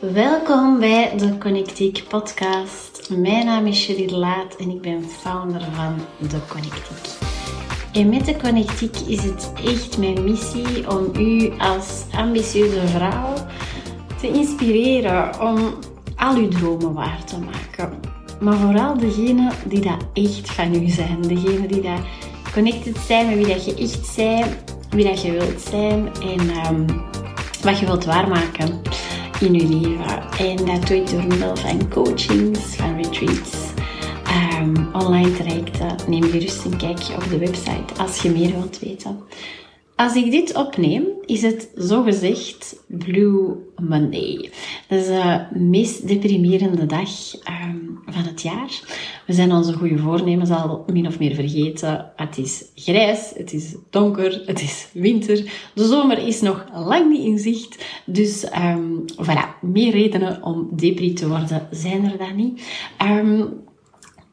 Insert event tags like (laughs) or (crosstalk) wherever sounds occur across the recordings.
Welkom bij de Connectiek podcast. Mijn naam is Cheryl Laat en ik ben founder van de Connectiek. En met de Connectiek is het echt mijn missie om u als ambitieuze vrouw te inspireren om al uw dromen waar te maken. Maar vooral degene die dat echt van u zijn. Degene die dat connected zijn met wie dat je echt bent, wie dat je wilt zijn en um, wat je wilt waarmaken in je leven. En dat doe ik door middel van coachings, van retreats, um, online trajecten. Neem gerust een kijkje op de website als je meer wilt weten. Als ik dit opneem, is het zogezegd Blue Monday. Dat is de meest deprimerende dag um, van het jaar. We zijn onze goede voornemens al min of meer vergeten. Het is grijs, het is donker, het is winter. De zomer is nog lang niet in zicht. Dus um, voilà, meer redenen om depri te worden zijn er dan niet. Um,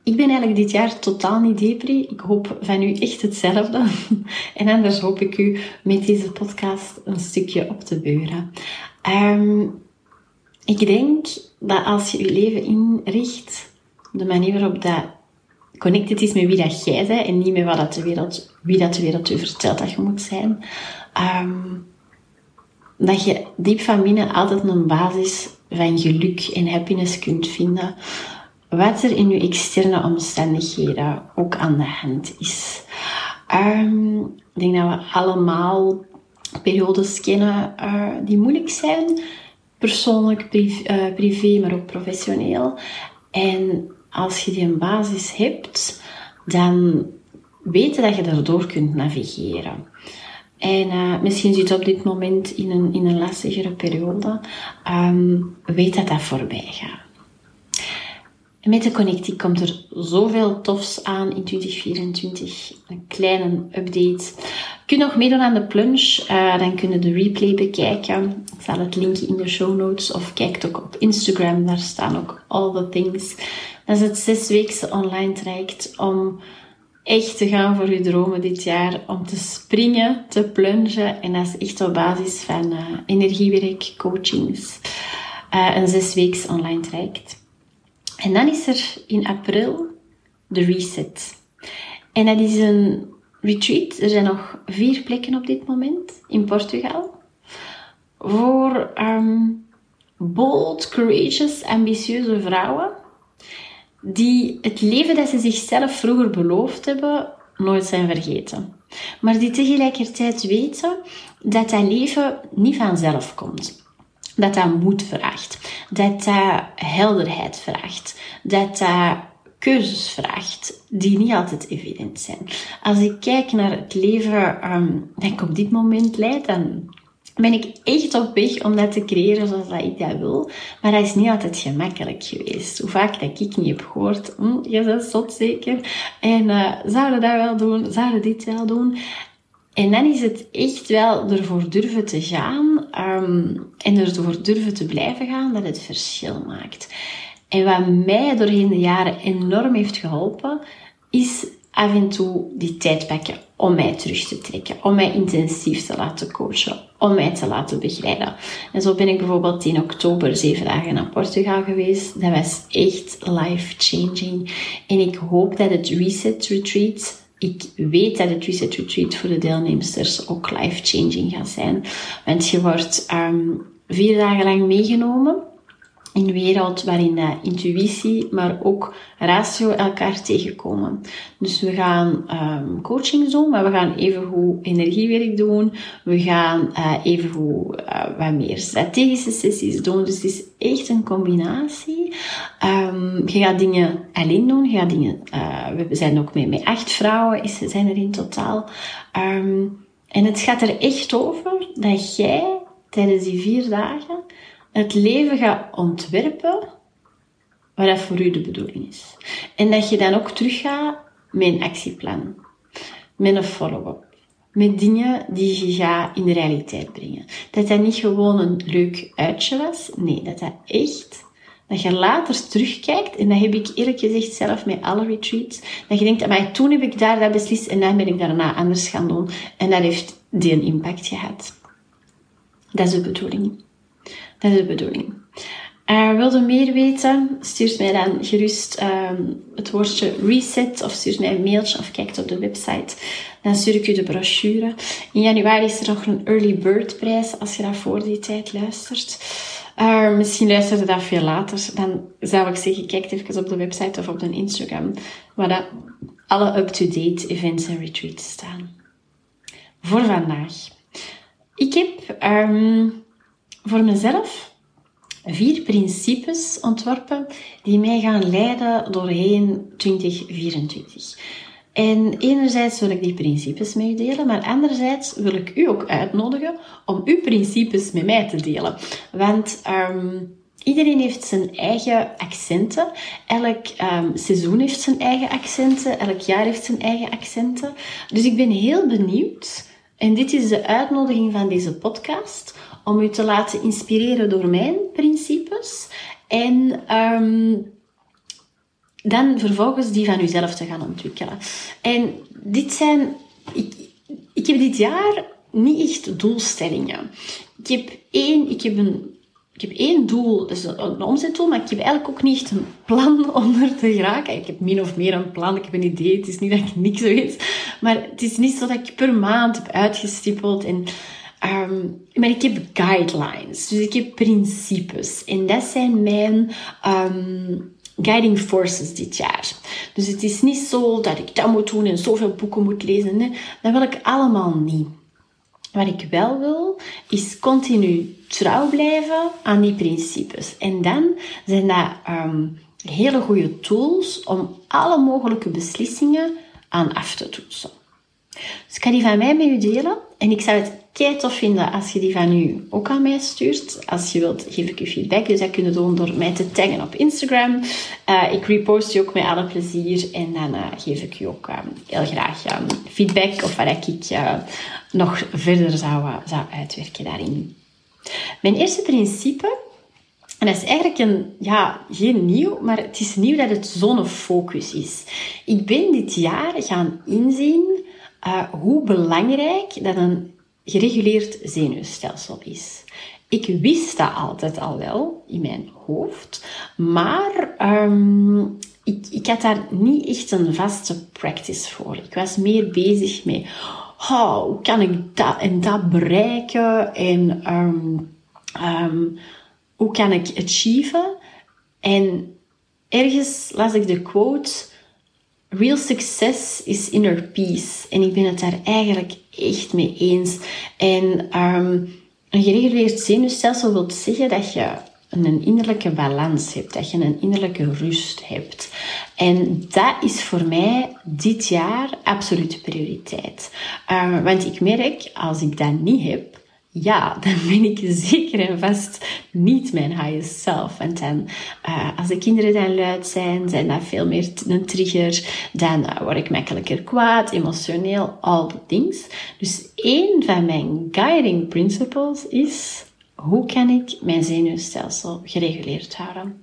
ik ben eigenlijk dit jaar totaal niet depri. Ik hoop van u echt hetzelfde. (laughs) En anders hoop ik u met deze podcast een stukje op te beuren. Um, ik denk dat als je je leven inricht, de manier waarop dat connected is met wie dat jij bent en niet met wat dat de wereld, wie dat de wereld u vertelt dat je moet zijn, um, dat je diep van binnen altijd een basis van geluk en happiness kunt vinden wat er in uw externe omstandigheden ook aan de hand is. Um, ik denk dat we allemaal periodes kennen uh, die moeilijk zijn. Persoonlijk, privé, uh, privé, maar ook professioneel. En als je die een basis hebt, dan weet je dat je erdoor kunt navigeren. En uh, misschien zit je op dit moment in een, in een lastigere periode. Um, weet dat dat voorbij gaat. En met de Connectie komt er zoveel tofs aan in 2024. Een kleine update. Kun je nog meedoen aan de plunge? Uh, dan kunnen de replay bekijken. Ik zal het linkje in de show notes. Of kijk ook op Instagram. Daar staan ook all the things. Dat is het zesweekse online traject om echt te gaan voor je dromen dit jaar. Om te springen, te plungen. En dat is echt op basis van uh, energiewerk, coachings. Uh, een zesweeks online traject. En dan is er in april de reset. En dat is een retreat. Er zijn nog vier plekken op dit moment in Portugal. Voor um, bold, courageous, ambitieuze vrouwen. Die het leven dat ze zichzelf vroeger beloofd hebben, nooit zijn vergeten. Maar die tegelijkertijd weten dat dat leven niet vanzelf komt dat dat moed vraagt, dat dat helderheid vraagt, dat dat keuzes vraagt die niet altijd evident zijn. Als ik kijk naar het leven um, dat ik op dit moment leid, dan ben ik echt op weg om dat te creëren zoals dat ik dat wil. Maar dat is niet altijd gemakkelijk geweest. Hoe vaak dat ik niet heb gehoord, hm, je bent zot zeker. En uh, zouden dat wel doen? Zouden dit wel doen? En dan is het echt wel ervoor durven te gaan um, en ervoor durven te blijven gaan dat het verschil maakt. En wat mij doorheen de jaren enorm heeft geholpen, is af en toe die tijd pakken om mij terug te trekken, om mij intensief te laten coachen, om mij te laten begeleiden. En zo ben ik bijvoorbeeld in oktober zeven dagen naar Portugal geweest. Dat was echt life-changing. En ik hoop dat het Reset Retreat ik weet dat het Reset Retreat voor de deelnemers ook life-changing gaat zijn. Want je wordt um, vier dagen lang meegenomen een wereld waarin de intuïtie, maar ook ratio elkaar tegenkomen. Dus we gaan um, coaching doen, maar we gaan evengoed energiewerk doen. We gaan uh, evengoed uh, wat meer strategische sessies doen. Dus het is echt een combinatie. Um, je gaat dingen alleen doen. We zijn ook mee met acht vrouwen, is, zijn er in totaal. Um, en het gaat er echt over dat jij tijdens die vier dagen het leven gaat ontwerpen wat dat voor u de bedoeling is. En dat je dan ook teruggaat met een actieplan, met een follow-up, met dingen die je gaat in de realiteit brengen. Dat dat niet gewoon een leuk uitje was, nee, dat dat echt, dat je later terugkijkt, en dat heb ik eerlijk gezegd zelf met alle retreats, dat je denkt, maar toen heb ik daar dat beslist en dan ben ik daarna anders gaan doen. En dat heeft die een impact gehad. Dat is de bedoeling. Dat is de bedoeling. Uh, wilde meer weten? Stuur mij dan gerust ehm, het woordje reset of stuur mij een mailtje of kijk op de website. Dan stuur ik u de brochure. In januari is er nog een early bird prijs als je dat voor die tijd luistert. Uh, misschien luister je dat veel later. Dan zou ik zeggen, kijk even op de website of op de Instagram. Waar dat alle up-to-date events en retreats staan. Voor vandaag. Ik heb um, voor mezelf vier principes ontworpen die mij gaan leiden doorheen 2024. En enerzijds wil ik die principes met u delen, maar anderzijds wil ik u ook uitnodigen om uw principes met mij te delen. Want um, iedereen heeft zijn eigen accenten. Elk um, seizoen heeft zijn eigen accenten. Elk jaar heeft zijn eigen accenten. Dus ik ben heel benieuwd. En dit is de uitnodiging van deze podcast om u te laten inspireren door mijn principes. En um, dan vervolgens die van uzelf te gaan ontwikkelen. En dit zijn... Ik, ik heb dit jaar niet echt doelstellingen. Ik heb één, ik heb een ik heb één doel, is een, omzetdoel, maar ik heb eigenlijk ook niet echt een plan (laughs) onder te geraken. Ik heb min of meer een plan, ik heb een idee. Het is niet dat ik niks weet. Maar het is niet zo dat ik per maand heb uitgestippeld en Um, maar ik heb guidelines, dus ik heb principes. En dat zijn mijn um, guiding forces dit jaar. Dus het is niet zo dat ik dat moet doen en zoveel boeken moet lezen. Dat wil ik allemaal niet. Wat ik wel wil, is continu trouw blijven aan die principes. En dan zijn dat um, hele goede tools om alle mogelijke beslissingen aan af te toetsen. Dus ik ga die van mij met u delen. En ik zou het kei tof vinden als je die van u ook aan mij stuurt. Als je wilt, geef ik je feedback. Dus dat kun je doen door mij te taggen op Instagram. Uh, ik repost je ook met alle plezier. En dan uh, geef ik je ook um, heel graag um, feedback of wat ik uh, nog verder zou, zou uitwerken daarin. Mijn eerste principe en dat is eigenlijk een, ja, geen nieuw, maar het is nieuw dat het zonnefocus is. Ik ben dit jaar gaan inzien uh, hoe belangrijk dat een gereguleerd zenuwstelsel is. Ik wist dat altijd al wel in mijn hoofd, maar um, ik, ik had daar niet echt een vaste practice voor. Ik was meer bezig met oh, hoe kan ik dat en dat bereiken en um, um, hoe kan ik achieven. En ergens las ik de quote Real success is inner peace. En ik ben het daar eigenlijk echt mee eens. En um, een gereguleerd zenuwstelsel wil zeggen dat je een innerlijke balans hebt, dat je een innerlijke rust hebt. En dat is voor mij dit jaar absolute prioriteit. Uh, want ik merk, als ik dat niet heb, ja, (laughs) dan ben ik zeker en vast niet mijn highest self. Want dan, uh, als de kinderen dan luid zijn, zijn dat veel meer een trigger. Dan uh, word ik makkelijker kwaad, emotioneel, all the things. Dus één van mijn guiding principles is, hoe kan ik mijn zenuwstelsel gereguleerd houden?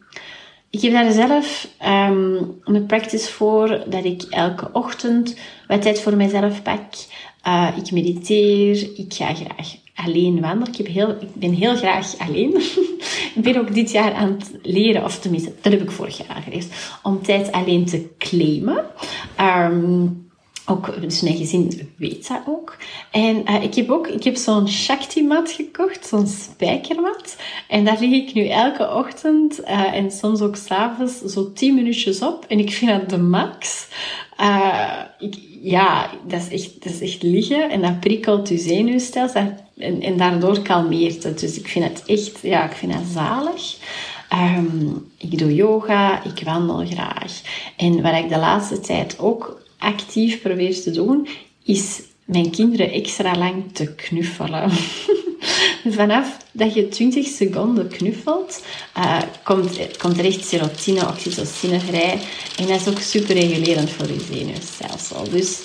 Ik heb daar zelf um, een practice voor dat ik elke ochtend wat tijd voor mezelf pak. Uh, ik mediteer, ik ga graag alleen wandelen. Ik, heb heel, ik ben heel graag alleen. (laughs) ik ben ook dit jaar aan het leren, of tenminste, dat heb ik vorig jaar aangeleerd, om tijd alleen te claimen. Um, ook, dus mijn gezin weet dat ook. En uh, ik heb ook ik heb zo'n Shakti-mat gekocht, zo'n spijkermat. En daar lig ik nu elke ochtend uh, en soms ook s'avonds zo 10 minuutjes op. En ik vind dat de max. Ik, ja, dat is, echt, dat is echt liggen en dat prikkelt je zenuwstelsel en, en daardoor kalmeert het. Dus ik vind het echt, ja, ik vind het zalig. Um, ik doe yoga, ik wandel graag. En wat ik de laatste tijd ook actief probeer te doen, is mijn kinderen extra lang te knuffelen. (laughs) Vanaf dat je 20 seconden knuffelt, uh, komt, komt er echt serotine, oxytocine vrij. En dat is ook super regulerend voor je zenuwstelsel. Dus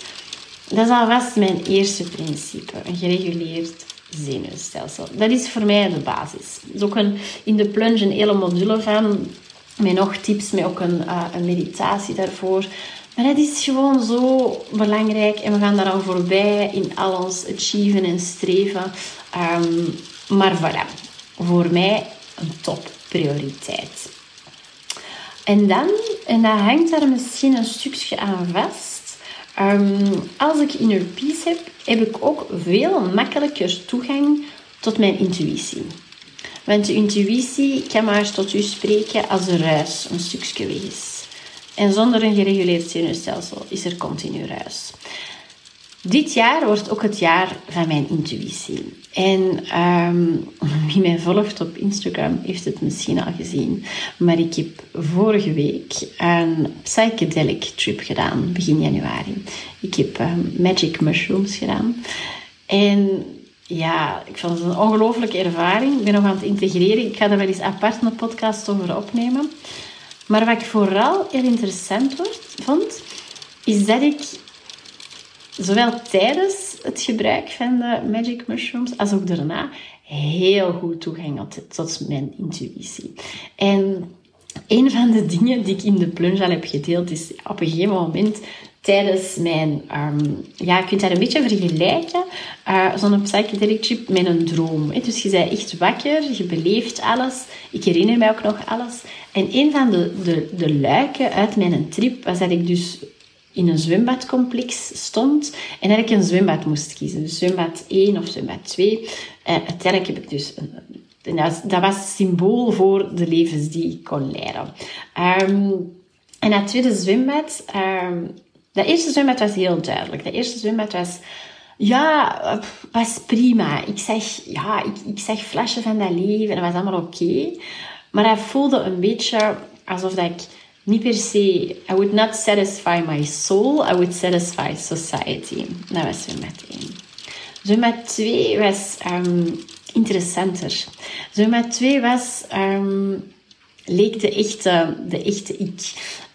dat is alvast mijn eerste principe. Een gereguleerd zenuwstelsel. Dat is voor mij de basis. Er is ook een, in de plunge een hele module van, met nog tips, met ook een, uh, een meditatie daarvoor. Maar dat is gewoon zo belangrijk en we gaan daar al voorbij in al ons achieven en streven. Um, maar voilà, voor mij een topprioriteit. En dan, en dat hangt daar misschien een stukje aan vast. Ehm, als ik inner peace heb, heb ik ook veel makkelijker toegang tot mijn intuïtie. Want de intuïtie kan maar tot u spreken als de ruis een stukje weg is. En zonder een gereguleerd zenuwstelsel is er continu ruis. Dit jaar wordt ook het jaar van mijn intuïtie. En ehm, (laughs) wie mij volgt op Instagram heeft het misschien al gezien. Maar ik heb vorige week een psychedelic trip gedaan, begin januari. Ik heb ehm, magic mushrooms gedaan. En ja, ik vond het een ongelooflijke ervaring. Ik ben nog aan het integreren. Ik ga er wel eens apart een podcast over opnemen. Maar wat ik vooral heel interessant vond, is dat ik zowel tijdens het gebruik van de magic mushrooms als ook daarna heel goed toegang had tot mijn intuïtie. En een van de dingen die ik in de plunge al heb gedeeld is op een gegeven moment tijdens mijn... Um, ja, je kunt dat een beetje vergelijken, uh, zo'n psychedelic trip, met een droom. Dus je bent echt wakker, je beleeft alles. Ik herinner mij ook nog alles. En een van de, de, de luiken uit mijn trip was dat ik dus in een zwembadcomplex stond en dat ik een zwembad moest kiezen. Dus zwembad 1 of zwembad 2. Uh, uiteindelijk heb ik dus... Een, dat was symbool voor de levens die ik kon leiden. Um, en dat tweede zwembad... Um, dat eerste zwembad was heel duidelijk. Dat eerste zwembad was... Ja, was prima. Ik zeg, ja, ik, ik zeg van dat leven en dat was allemaal oké. Maar dat voelde een beetje alsof dat ik niet per se... I would not satisfy my soul, I would satisfy society. Dat was zwembad 1. Zwembad 2 was um, interessanter. Zwembad 2 was... Um, leek de echte, de echte ik.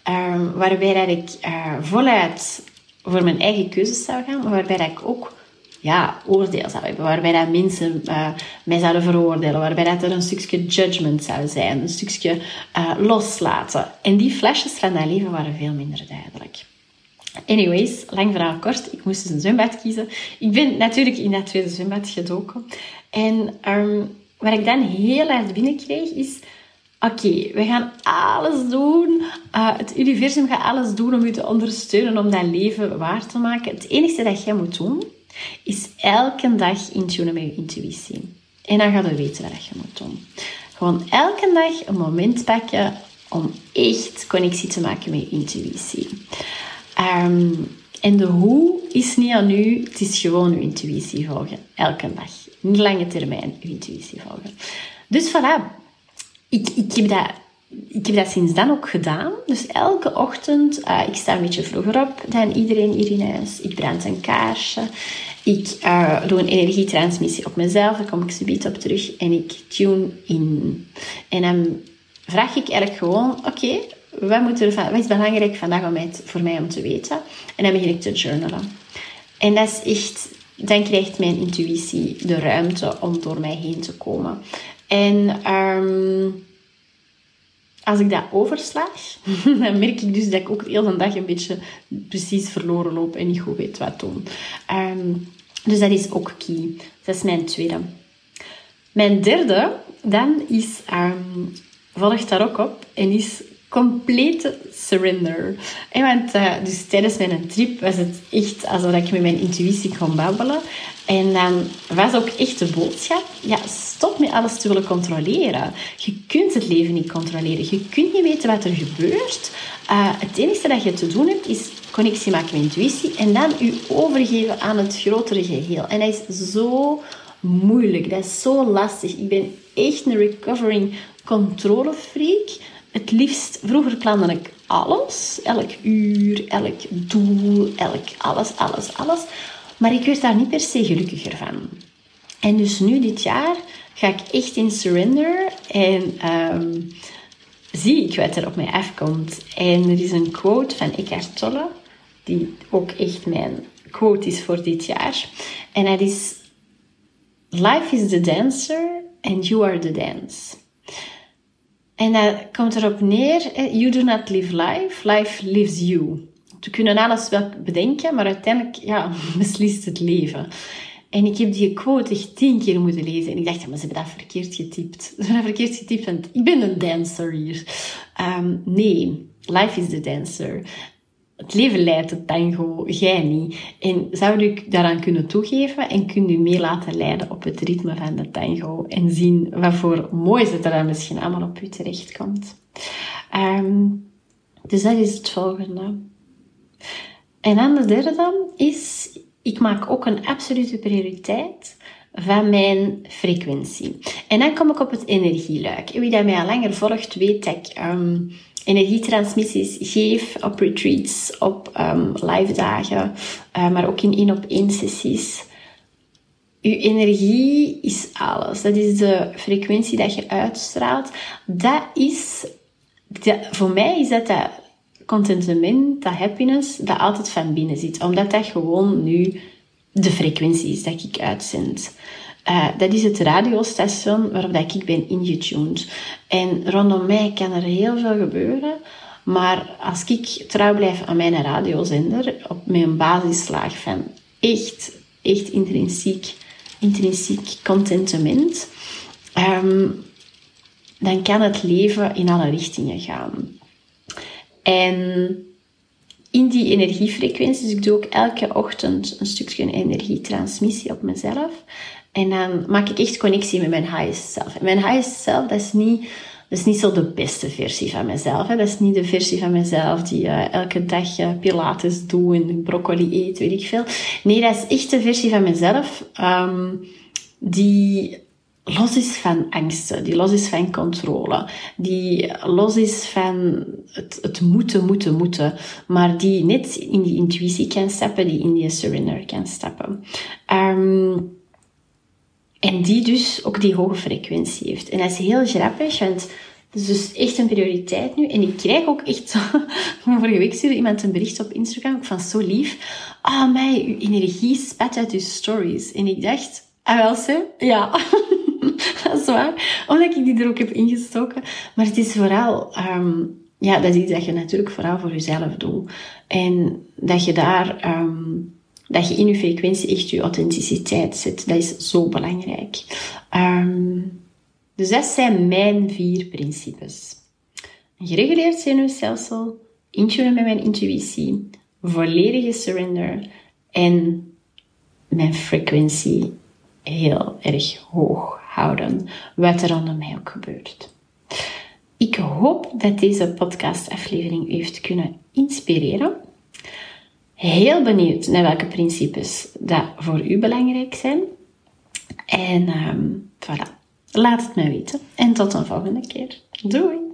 Um, waarbij dat ik uh, voluit voor mijn eigen keuzes zou gaan, maar waarbij dat ik ook ja, oordeel zou hebben. Waarbij dat mensen uh, mij zouden veroordelen. Waarbij dat er een stukje judgment zou zijn. Een stukje uh, loslaten. En die flesjes van dat leven waren veel minder duidelijk. Anyways, lang verhaal kort. Ik moest dus een zwembad kiezen. Ik ben natuurlijk in dat tweede zwembad gedoken. En um, wat ik dan heel erg binnenkreeg is oké, we gaan alles doen. Uh, het universum gaat alles doen om je te ondersteunen, om dat leven waar te maken. Het enige dat jij moet doen, is elke dag intunen met je intuïtie. En dan ga je weten wat je moet doen. Gewoon elke dag een moment pakken om echt connectie te maken met je intuïtie. Um, en de hoe is niet aan u, het is gewoon uw intuïtie volgen. Elke dag. Niet lange termijn uw intuïtie volgen. Dus voilà, ik, ik, heb dat, ik heb dat sinds dan ook gedaan. Dus elke ochtend, uh, ik sta een beetje vroeger op dan iedereen hier in huis. Ik brand een kaarsje. Ik uh, doe een energietransmissie op mezelf. Daar kom ik zo op terug. En ik tune in. En dan vraag ik eigenlijk gewoon, oké, wat, moet er wat is belangrijk vandaag voor mij om te weten? En dan begin ik te journalen. En dat is echt, dan krijgt mijn intuïtie de ruimte om door mij heen te komen. En um, als ik dat overslag, (laughs) dan merk ik dus dat ik ook de hele dag een beetje precies verloren loop en niet goed weet wat doen. Um, dus dat is ook key. Dat is mijn tweede. Mijn derde, dan is, um, volgt daar ook op, en is complete surrender. En want, uh, dus tijdens mijn trip was het echt alsof ik met mijn intuïtie kon babbelen. En dan was ook echt de boodschap, ja, stop met alles te willen controleren. Je kunt het leven niet controleren. Je kunt niet weten wat er gebeurt. Uh, het enige dat je te doen hebt, is connectie maken met intuïtie en dan je overgeven aan het grotere geheel. En dat is zo moeilijk. Dat is zo lastig. Ik ben echt een recovering controlefreak. Het liefst, vroeger plande ik alles. Elk uur, elk doel, elk alles, alles, alles. Maar ik werd daar niet per se gelukkiger van. En dus nu, dit jaar, ga ik echt in surrender en um, zie ik wat er op mij afkomt. En er is een quote van Eckhart Tolle, die ook echt mijn quote is voor dit jaar. En dat is: Life is the dancer and you are the dance. En dat komt erop neer: You do not live life, life lives you. We kunnen alles wel bedenken, maar uiteindelijk ja, (laughs) beslist het leven. En ik heb die quote echt tien keer moeten lezen. En ik dacht, ja, maar ze hebben dat verkeerd getypt. (laughs) Ze hebben dat verkeerd getypt, want ik ben een dancer hier. Um, nee, life is the dancer. Het leven leidt de tango, jij niet. En zou u daaraan kunnen toegeven en kunt u mee laten leiden op het ritme van de tango en zien wat voor moois het er dan misschien allemaal op u terechtkomt. Um, dus dat is het volgende. En dan de derde is, ik maak ook een absolute prioriteit van mijn frequentie. En dan kom ik op het energieluik. Wie dat mij al langer volgt, weet dat ik um, energietransmissies geef op retreats, op um, live dagen, uh, maar ook in één op één sessies. Uw energie is alles. Dat is de frequentie dat je uitstraalt. Dat is, voor mij is dat dat contentement, dat happiness, dat altijd van binnen zit. Omdat dat gewoon nu de frequentie is dat ik uitzend. Uh, dat is het radiostation waarop dat ik ben ingetuned. En rondom mij kan er heel veel gebeuren. Maar als ik trouw blijf aan mijn radiozender, op mijn basislaag van echt, echt intrinsiek, intrinsiek contentement, um, dan kan het leven in alle richtingen gaan. En in die energiefrequenties, dus ik doe ook elke ochtend een stukje energietransmissie op mezelf. En dan maak ik echt connectie met mijn highest self. En mijn highest self, dat is niet, dat is niet zo de beste versie van mezelf. Hè. Dat is niet de versie van mezelf die uh, elke dag uh, pilates doet en broccoli eet, weet ik veel. Nee, dat is echt de versie van mezelf um, die los is van angsten, die los is van controle, die los is van het, het moeten, moeten, moeten, maar die net in die intuïtie kan stappen, die in die surrender kan stappen. Um, en die dus ook die hoge frequentie heeft. En dat is heel grappig, want het is dus echt een prioriteit nu. En ik krijg ook echt... (laughs) Vorige week stuurde iemand een bericht op Instagram van zo lief. Ah, oh, mij, uw energie spat uit uw stories. En ik dacht... Ah, wel, ze? Ja. (laughs) dat is waar. Omdat ik die er ook heb ingestoken. Maar het is vooral... Um, ja, dat is iets dat je natuurlijk vooral voor jezelf doet. En dat je daar... Um, dat je in je frequentie echt je authenticiteit zet. Dat is zo belangrijk. Um, dus dat zijn mijn vier principes. Een gereguleerd zenuwstelsel, intunen met mijn intuïtie, volledige surrender en mijn frequentie heel erg hoog houden, wat er rondom mij ook gebeurt. Ik hoop dat deze podcastaflevering u heeft kunnen inspireren heel benieuwd naar welke principes dat voor u belangrijk zijn. En um, voilà, laat het mij weten. En tot een volgende keer. Doei!